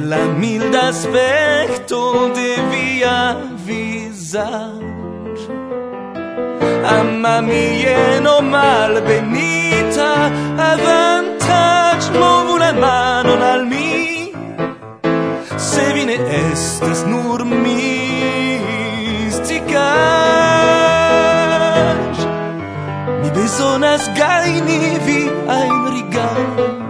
la milda aspecto de via visage Amma mia no mal benita avantage movu la manon al mi. Se vi ne estes nur misticage mi besonas gaini vi ein rigard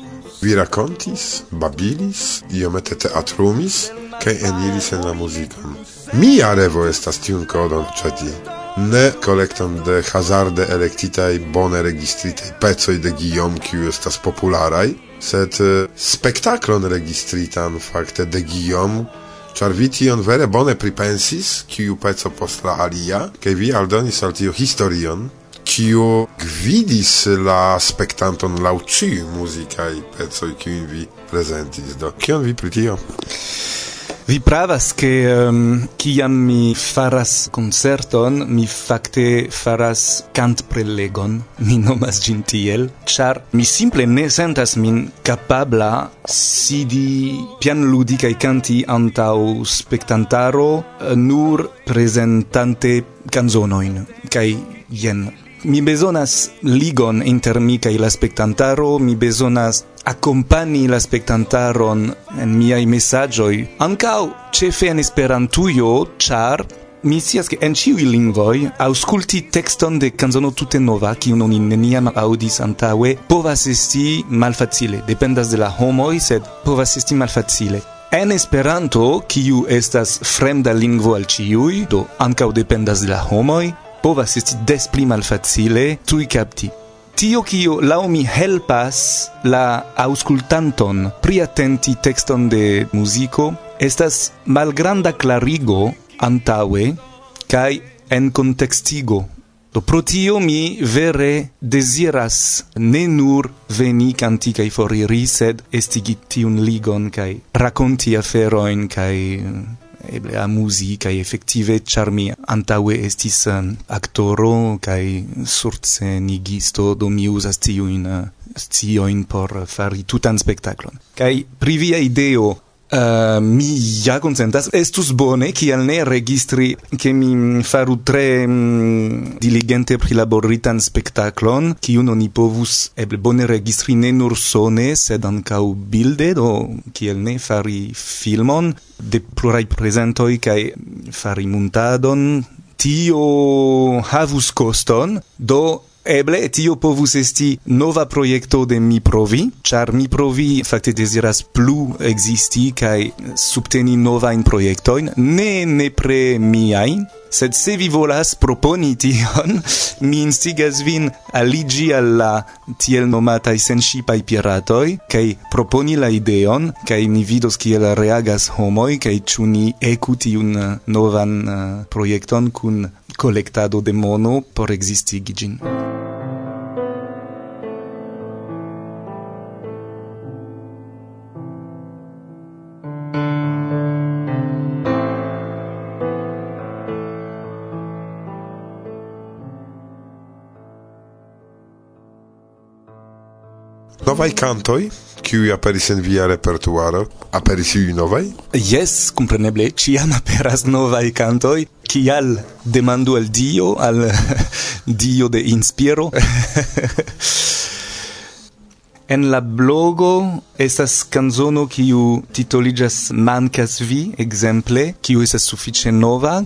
Vi racontis, babilis, iomete teatrumis, kaj eniris en la muzikon. Mia revo estas tiun kodon ĉeti. Ne kolekton de hazarde elektitaj bone registritaj pecoj de Guillaume, kiu estas popularaj, sed eh, spektaklon registritan fakte de Guillaume, char vi tion vere bone pripensis, kiu peco post la alia, ke vi aldonis al tio historion, kio gvidis la spectanton lau ciu muzikaj pecoj kiun vi prezentis. Do, kion vi pri tio? Vi pravas che um, ehm, kiam mi faras concerton, mi facte faras cant prelegon, mi nomas gin tiel, char mi simple ne sentas min capabla sidi pian ludi cae canti antau spectantaro eh, nur presentante canzonoin, cae jen mi bezonas ligon inter mi kaj la spektantaro, mi bezonas accompani la spectantaron en miai messagioi, ancau cefe en Esperantujo, char mi sias che en ciui lingvoi ausculti texton de canzono tute nova, cium oni neniam audis antaue, povas esti malfacile, dependas de la homoi, sed povas esti malfacile. En Esperanto, kiu estas fremda lingvo al ciui, do ankaŭ dependas de la homoj, povas esti des pli malfacile tui capti. Tio kio lau mi helpas la auscultanton priatenti texton de musico estas malgranda clarigo antaue kai en contextigo Do pro tio mi vere desiras ne nur veni canti cae foriri, sed estigi tiun ligon kai raconti aferoin kai eble amuzi kaj efektive ĉar mi antaŭe estis um, aktoro kaj surcenigisto do mi uzas tiujn uh, sciojn por fari tutan spektaklon. Kaj pri via ideo Uh, mi ja consentas estus bone kial ne registri ke mi faru tre mm, diligente prilaboritan spektaklon kiun oni povus eble bone registri ne nur sone sed ankaŭ bilde do kiel ne fari filmon de plurai presentoi kaj fari montadon tio havus koston. Do Eble tio povus esti nova projekto de mi provi, ĉar mi provi fakte deziras plu existi kaj subteni novajn projektojn, ne nepre miajn, sed se vi volas proponi tion, mi instigas vin aligi alla tiel nomatai sensipai piratoi, kai proponi la ideon, kai ni vidos kiel reagas homoi, kai ciu ni ecuti un uh, novan uh, proiecton kun collectado de mono por existigi gin. novai cantoi kiuj aperis en via repertuaro? Aperis iu novai? Yes, compreneble, ciam aperas novai cantoi Kial demandu al Dio, al Dio de inspiro? en la blogo estas canzono kiu titoligas Mancas vi, exemple, kiu estas sufiĉe nova,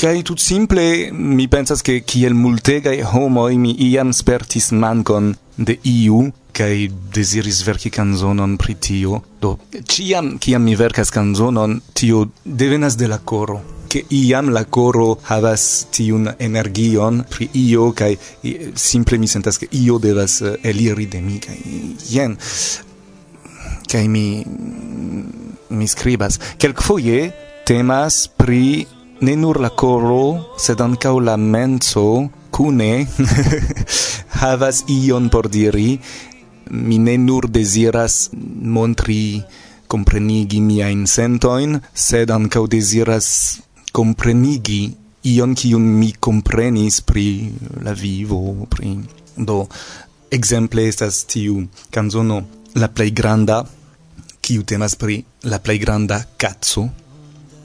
Kai tut simple mi pensas ke kiel multegai homoi mi iam spertis mancon de iu kai desiris verki canzonon pri tio do ciam kiam mi verkas canzonon tio devenas de la coro che iam la coro havas tiun energion pri io kai simple mi sentas che io devas eh, eliri de mi kai jen kai mi mi scribas. Kelkfoje temas pri ne nur la coro sed ancau la menso cune havas ion por diri mi ne nur desiras montri comprenigi mia sentoin, sed ancau desiras comprenigi ion cium mi comprenis pri la vivo, pri... Do, exemple estas tiu canzono La plei granda, kiu temas pri La plei granda cazzo,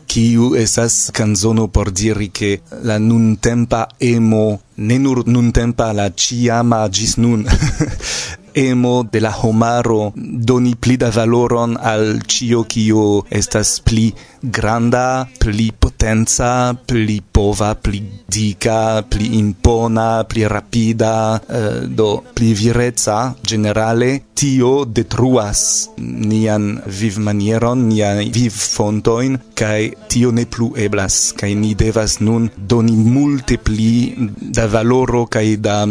kiu estas canzono por diri che la nuntempa emo, ne nur nuntempa, la ciama gis nun, emo de la homaro doni pli da valoron al cio kio estas pli granda, pli potenza, pli pova, pli dica, pli impona, pli rapida, eh, do pli virezza generale, tio detruas nian viv manieron, nian viv fontoin, kai tio ne plu eblas, kai ni devas nun doni multe pli da valoro kai da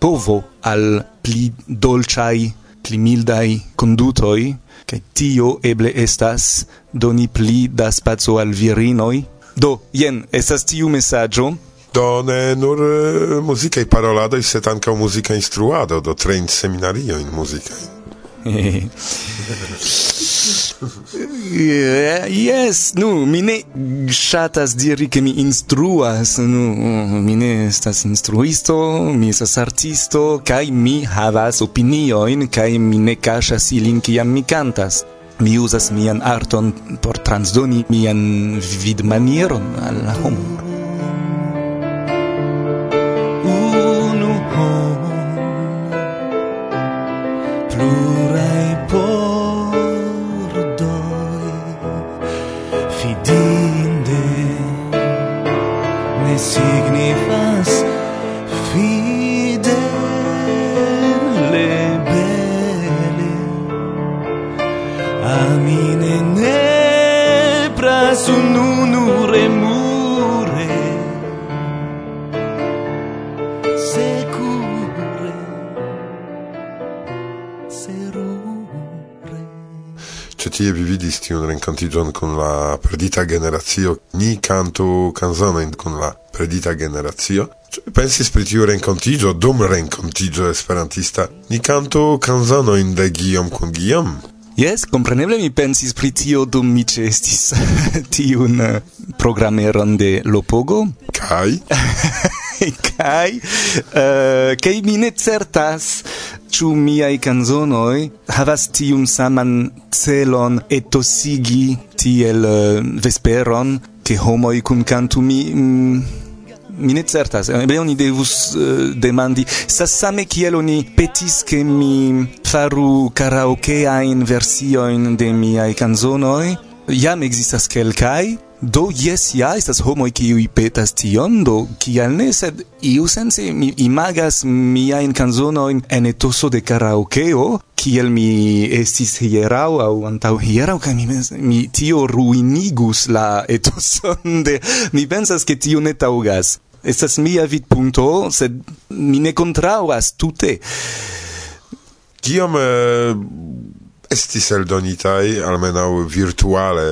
povo al pli dolciai, pli mildai condutoi, che tio eble estas doni pli da spazio al virinoi. Do, jen, estas tiu messaggio, do ne nur eh, uh, musicae paroladoi, set ankaŭ musica instruado, do trein seminario in musicae. Yes, nu, mi ne shatas diri che mi instruas, nu, mi ne estas instruisto, mi estas artisto, kai mi havas opinioin, kai mi ne kashas ilin kiam mi cantas. Mi usas mian arton por transdoni mian vidmanieron al la homo. renkontiĝon kun la perdita generazio, ni kantu kanzonojn kun la perdita generazio. Pensis pri tiu renkontiĝo dum rencontigio esperantista? Ni kantu kanzonojn de Guillaume kun Guillaume? Yes, compreneble mi pensis pri tio dum mi cestis tiun uh, programeron de Lopogo. Kai? Kai, uh, kai mi ne certas Ĉu miaj canzonoi havas tiun saman celon etosigi tiel uh, vesperon ke homoj kun kantu mi mm, mi ne certas. Eble oni devus uh, demandi sa same kiel oni petis ke mi faru karaoke versioin de miaj canzonoi jam ekzistas kelkaj Do yes ja estas homoj kiuj petas tion, do kial ne, sed iu sense mi imagas miajn kanzonojn en etoso de karaokeo, kiel mi estis hierau aŭ antaŭ hierau kaj mi, mi tio ruinigus la etoson de mi pensas ke tio ne taŭgas. Estas mia vidpunkto, sed mi ne kontraŭas tute. Kiom eh, estis eldonitai, almenau virtuale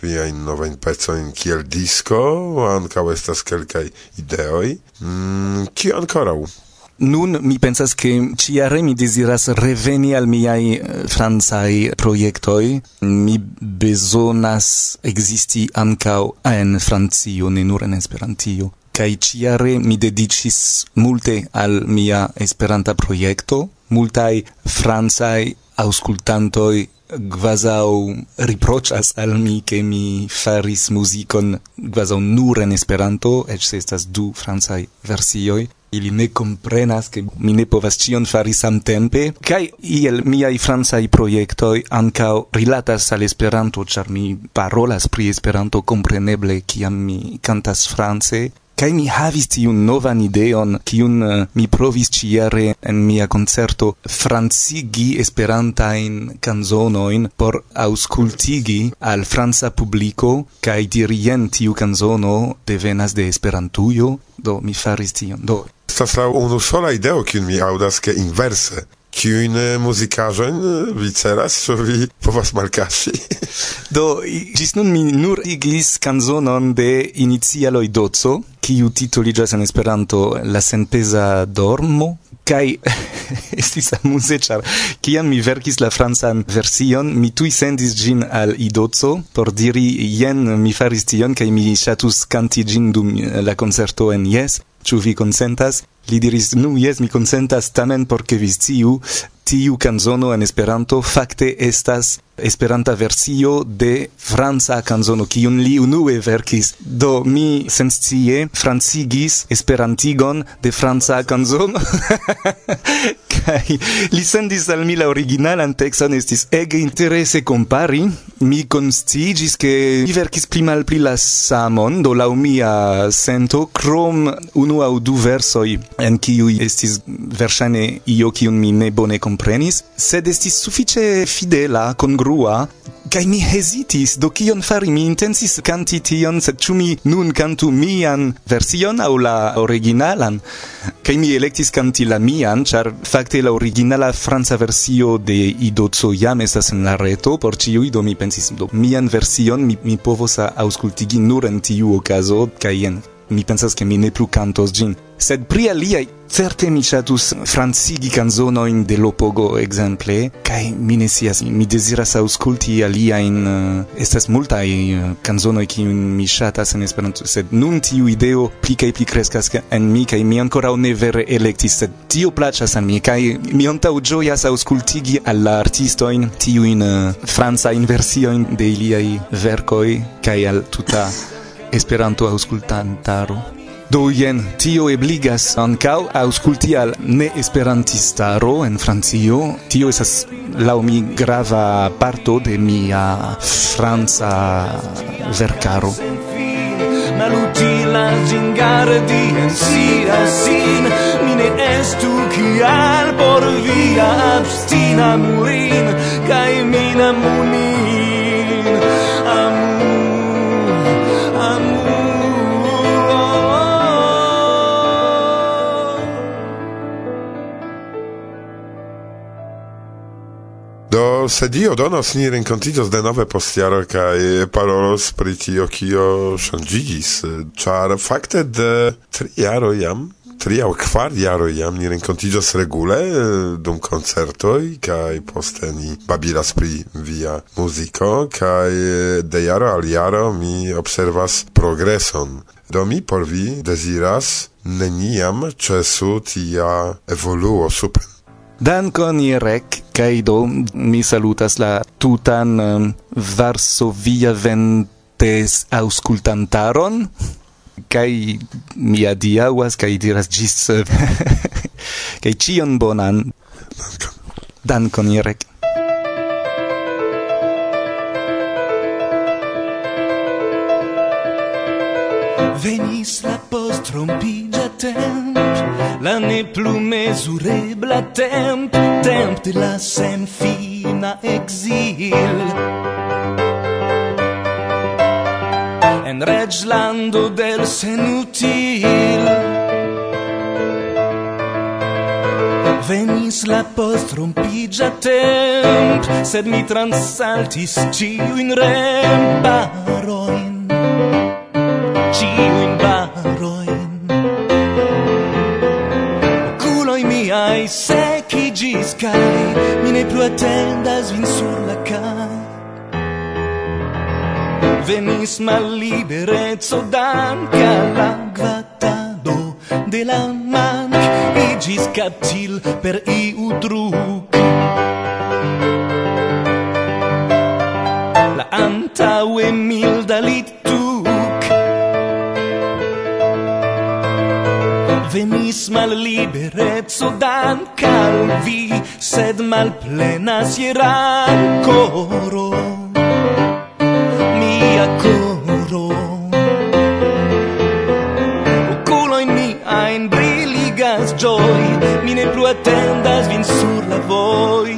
via in nova in pezzo pecojn kiel disko, anca estas kelkaj ideoj. Mm, kio ankoraŭ? Nun mi pensas che ciare mi desiras reveni al miai francai proiectoi. Mi besonas existi ancao en Francio, ne nur en Esperantio. Cai ciare mi dedicis multe al mia Esperanta proiecto. Multai francai auscultantoi quasau riprochas al mi che mi faris musicon quasau nur en Esperanto, ec se estas du francai versioi, ili ne comprenas che mi ne povas cion fari samtempe, kai iel miai francai proiectoi ancao rilatas al Esperanto, char mi parolas pri Esperanto compreneble ciam mi cantas france, Kai mi havis tiun novan ideon, kiun uh, mi provis ciere en mia concerto francigi esperantain canzonoin por auscultigi al franca publico, kai dirien tiu canzono devenas de Esperantujo, do mi faris tion. Do. Estas la unu sola ideo, kiun mi audas, ke inverse kiun eh, muzikaĵojn eh, vi celas ĉu vi povas malkaŝi do ĝis nun mi nur igis kanzonon de inicialoj doco kiu titoliĝas en Esperanto La senpeza dormo? Kaj estis amuze ĉar kiam mi verkis la francan version mi tuj sendis ĝin al Idoco por diri jen mi faris tion kaj mi ŝatus kanti ĝin dum la koncerto en Jes. Ĉu vi konsentas? Li diris nu jes mi konsentas tamen por ke vi sciu tiu kanzono en Esperanto fakte estas Esperanta versio de franca canzono kiun li unue verkis. Do mi senscie francigis Esperantigon de franca canzono. Kai li sendis al mi la originalan tekston estis ege interese compari Mi constigis ke li verkis pli malpli la samon, do laŭ mia sento krom unu aŭ du versoi en kiuj estis versane io kiun mi ne bone komprenis, sed estis suffice fidela kun brua, Kai mi hesitis do kion fari mi intensis canti tion sed ĉu mi nun cantu mian version aŭ la originalan? Kai mi elektis canti la mian ĉar fakte la originala franca versio de Idoco jam estas en la reto por ĉiuj do mi pensis do mian version mi, mi povos aŭskultigi nur en tiu okazo kaj jen mi pensas che mi ne plu cantos gin sed pri aliai certe mi chatus francigi canzonoin de Lopogo exemple kai mi ne sias mi desiras ausculti alia in uh, eh, estas multai uh, eh, canzonoi ki mi chatas en Esperanto sed nun tiu ideo pli kaj pli kreskas en mi kai mi ancora ne vere electis sed tio placas an mi kaj mi antaŭ ĝojas auscultigi al in artistojn tiujn uh, francajn versiojn de iliaj verkoj kaj al tuta Esperanto aŭskultantaro. Do jen tio ebligas ankaŭ aŭskulti al ne esperantistaro en Francio. Tio estas laŭ mi grava parto de mia franca verkaro. Malutila ĝengardi en sia sin, mi ne estu kial por via abstina murin, kaj mi la Ankaŭ se Dio donos, ni rencontigos de nove post jaro kaj parolos pri tio, kio ŝanĝiĝis. Ĉar fakte de tri jaro jam tri aŭ kvar jaro jam ni renkontiĝas regule eh, dum koncertoj kaj poste ni babilas pri via muziko kaj eh, de jaro al jaro mi observas progreson. Do mi por vi deziras neniam ĉesu tia evoluo supren. Dankon Irek, kaj do mi salutas la tutan um, Varsovia ventes auscultantaron, kaj mi adiaŭas kaj diras ĝis uh, kaj ĉion bonan. Dankon Irek. Venis la post rompiĝa tempo la ne plu mesurebla temp, temp de la senfina exil. En reglando del senutil Venis la post rompigia temp, sed mi transaltis ciu in rem baroin, ciu in Ai secchi gis cae, mi ne plu attendas vin sur la cae. Venis mal liberezzo danca la gvatado de la man igis captil per iu utru La antaue milda lit tu venis mal liberezzo dan calvi sed mal plena iera coro, mia coro. Oculoin miain briligas joy mi ne plu attendas vin sur la voi,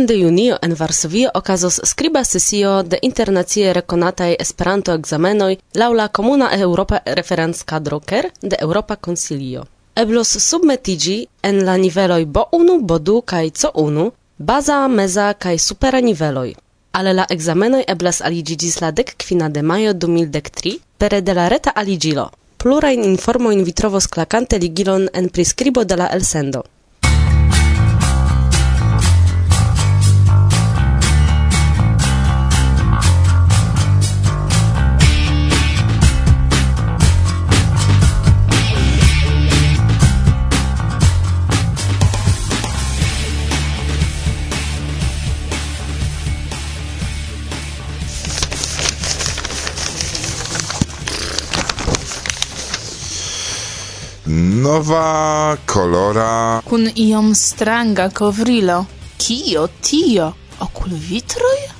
Duan de junio en Varsovio okazos skriba sesio de internacie rekonataj Esperanto-ekzamenoj laŭ la Komuna Eŭropa Referenckadro Ker de Eŭropa Konsilio. Eblos submetigi en la niveloj B1, B2 kaj C1, baza, meza kaj supera niveloj. Ale la ekzamenoj eblas aliĝi ĝis la dek kvina de majo 2013 pere de la reta aligilo. Plurajn informojn in vitrovos klakante ligilon en priskribo de la elsendo. nova colora kun iom stranga kovrilo. Kio tio? Okul?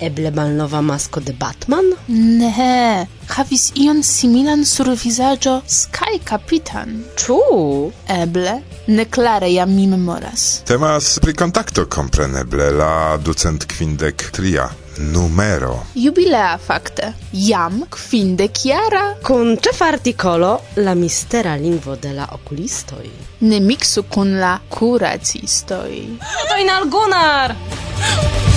Eble malnova masko de Batman? Ne, havis ion similan sur vizaĝo Sky Kapitan. Ĉu? Eble, neklare jam mi memoras. Temas pri kontakto kompreneble la ducent kvindek tria numero. Jubilea fakte. Jam kvindek jara. Kun ĉefa artikolo La mistera lingvo de la okulistoj. Ne miksu kun la kuracistoj. Dojnal Gunnar!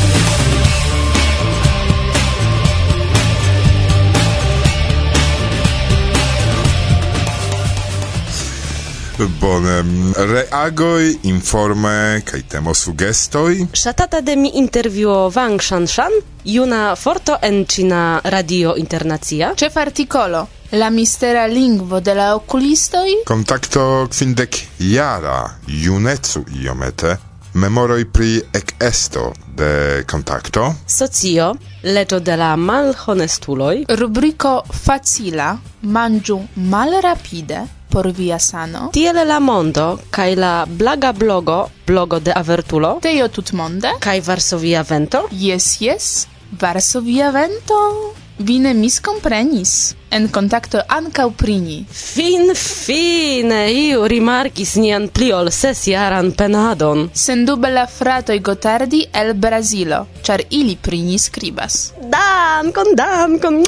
Bone, reagoj, informe kaj temo sugestoj. Ŝatata de mi intervjuo Wang Shanshan, juna forto en Ĉina Radio Internacia. Ĉefa articolo? La mistera lingvo de la okulistoj. Kontakto kvindek jara, junecu iomete memoroi pri ec esto de contacto. Socio, leto de la malhonestuloi. Rubrico facila, Manĝu mal rapide por via sano. Tiel la mondo, kaj la blaga blogo, blogo de avertulo. Teio tutmonde. kaj Varsovia vento. Yes, yes, Varsovia vento. Vi ne miscomprenis. En contacto ankaŭ pri ni. Fin fine iu rimarkis nian pli ol sesjaran penadon. Sendube la fratoj Gotardi el Brazilo, ĉar ili pri ni skribas. Dankon, dankon.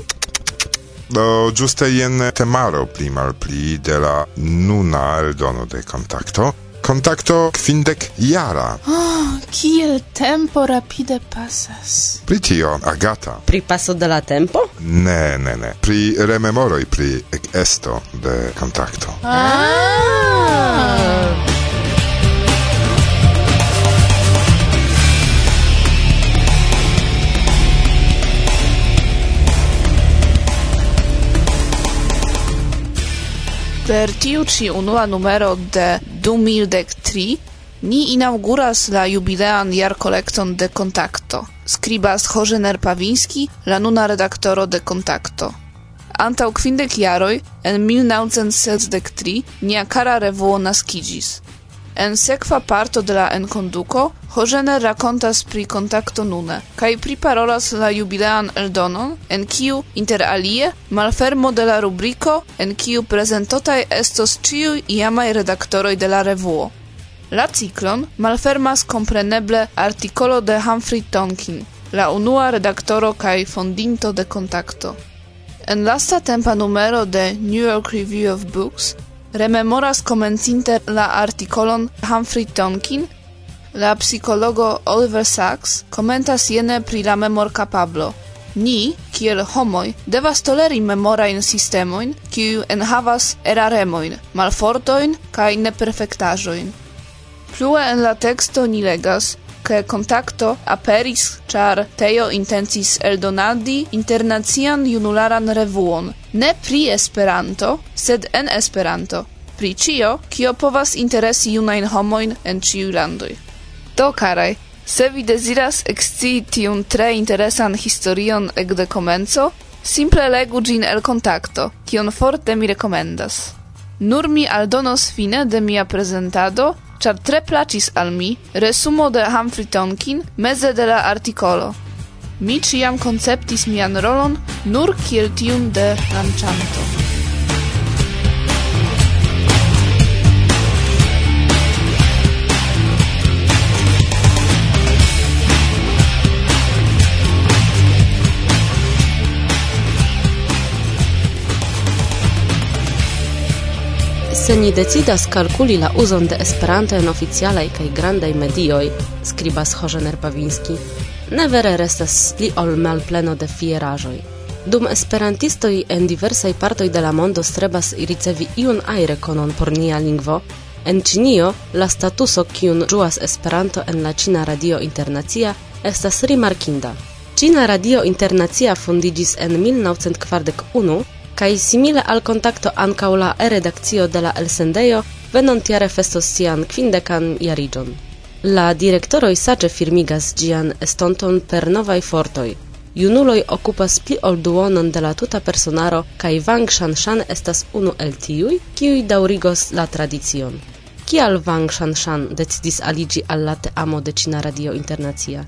Do giuste jen temaro pli malpli de la nuna eldono de contacto contacto quindec jara. Oh, kiel tempo rapide pasas. Pri tio, Agata. Pri paso de la tempo? Ne, ne, ne. Pri rememoroi, pri esto de contacto. Ah! Per tiu ci unua numero de 2003 ni inauguras la jubilean jar kolekton de Contacto. Skribas Hożener Pawiński, la nuna redaktoro de Contacto. Antau kvindek jaroj, en 1973, nia kara revuo naskigis. En sekva parto de la enkonduko Hoĝener rakontas pri kontakto nune kaj priparolas la jubilean eldonon, en kiu interalie malfermo de la rubriko, en kiu prezentotaj estos ĉiuj iamaj redaktoroj de la revuo. La ciklon malfermas kompreneble artikolo de Humphrey Tonkin, la unua redaktoro kaj fondinto de Kontakto. En lasta tempa numero de New York Review of Books rememoras komencinte la artikolon Humphrey Tonkin, la psikologo Oliver Sacks komentas jene pri la memor memorkapablo. Ni, kiel homoj, devas toleri memorajn sistemojn, kiu enhavas eraremojn, malfortojn kaj neperfektaĵojn. Plue en la teksto ni legas, ke kontakto aperis, char Teo intencis eldonadi internacian junularan revuon, ne pri Esperanto, sed en Esperanto, pri cio kio povas interesi junajn homojn en ciu landoj. Do, karaj, se vi deziras ekscii tiun tre interesan historion ekde komenco, simple legu ĝin el kontakto, kion forte mi rekomendas. Nur mi aldonos fine de mia prezentado char tre placis al mi resumo de Humphrey Tonkin meze de la articolo. Mi ciam conceptis mian rolon nur kiel tiun de ranĉanto. Se ni decidas kalkuli la uzon de Esperanto en oficialaj kaj grandaj medioj, skribas Hożener Pawiński, ne vere restas pli ol malpleno de fieraĵoj. Dum esperantistoj en diversaj partoj de la mondo strebas ricevi iun ajrekonon por nia lingvo, en Ĉinio la statuso kiun ĝuas Esperanto en la Ĉina Radio Internacia estas rimarkinda. Ĉina Radio Internacia fondiĝis en 1941 kai simile al kontakto ancau la redakcio de la elsendejo venontiare festos sian quindecan iarigion. La directoroi saĝe firmigas gian estonton per novai fortoi. Junuloi okupas pli ol duonon de la tuta personaro kai Wang Shanshan estas unu el tiui, kiui daurigos la tradicion. Kial Wang Shanshan decidis aligi al la teamo de Cina Radio Internacia?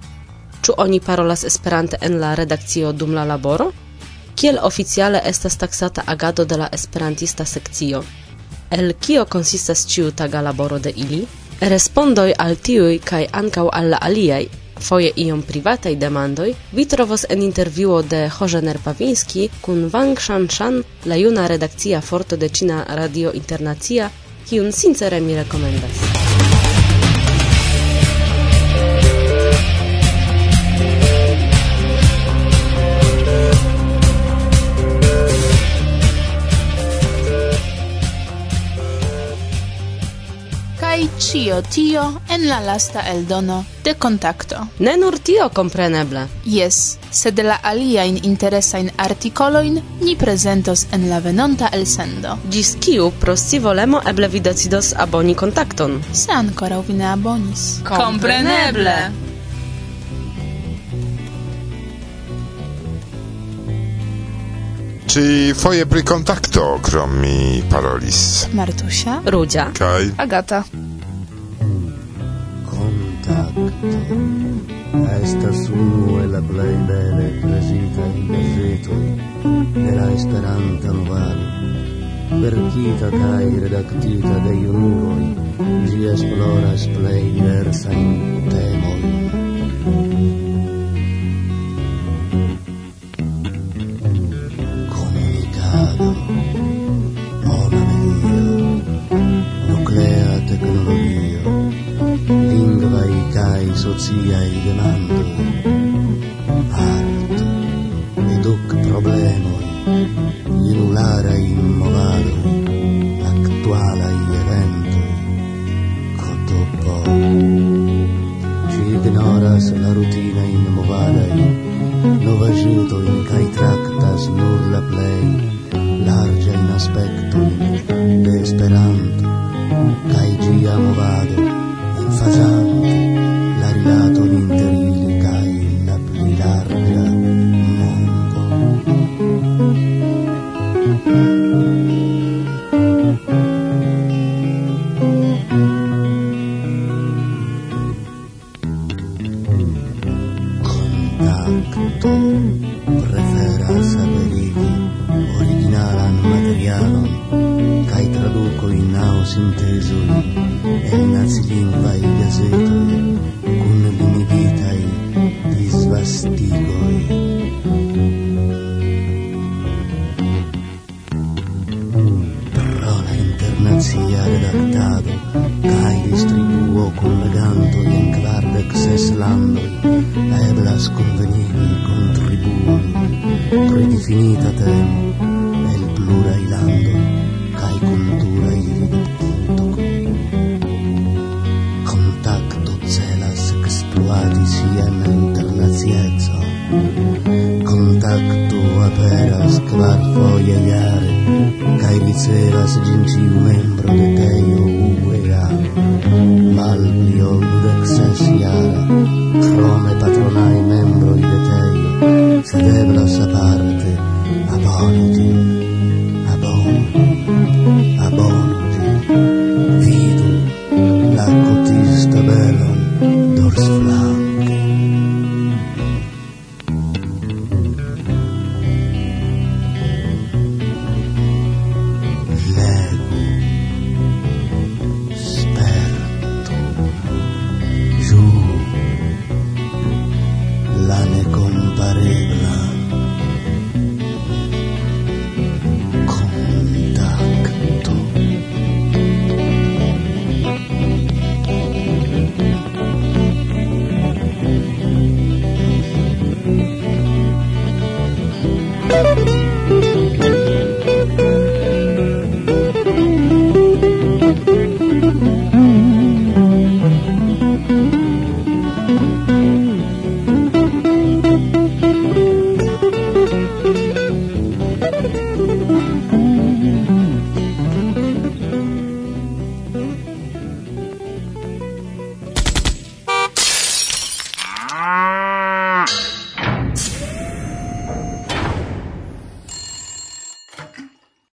Ču oni parolas Esperante en la redakcio dum la laboro? kiel oficiale estas taksata agado de la esperantista sekcio. El kio konsistas ĉiu taga laboro de ili? Respondoj al tiuj kaj ankaŭ al la aliaj, foje iom privataj demandoj, vi trovos en intervjuo de Hożener Pawiński kun Wang Shanshan, la juna redakcia forto de Ĉina Radio Internacia, kiun sincere mi rekomendas. Dio tio en la lasta eldono de Contacto. Ne nur tio compreneble. Yes, sed la in articolo articoloin ni presentos en la venonta elsendo. Gis kiu pro si volemo eble vi decidos aboni Contacton. Se ancora vi ne abonis. Compreneble! Ci foje pri kontakto, krom mi parolis. Martusia. Rudzia. Kaj. Agata. Estas unu el la plej bele presitaj gazetoj de la Esperanta movado. Verkita kaj redaktita de junuloj, ĝi esploras plej diversajn temojn. sociai demandoi. plurai landoi kaj kulturaj vidpunktoj. Kontakto celas ekspluati sian internaciecon. Kontakto aperas kvarfoje jare kaj ricevas ĝin ĉiu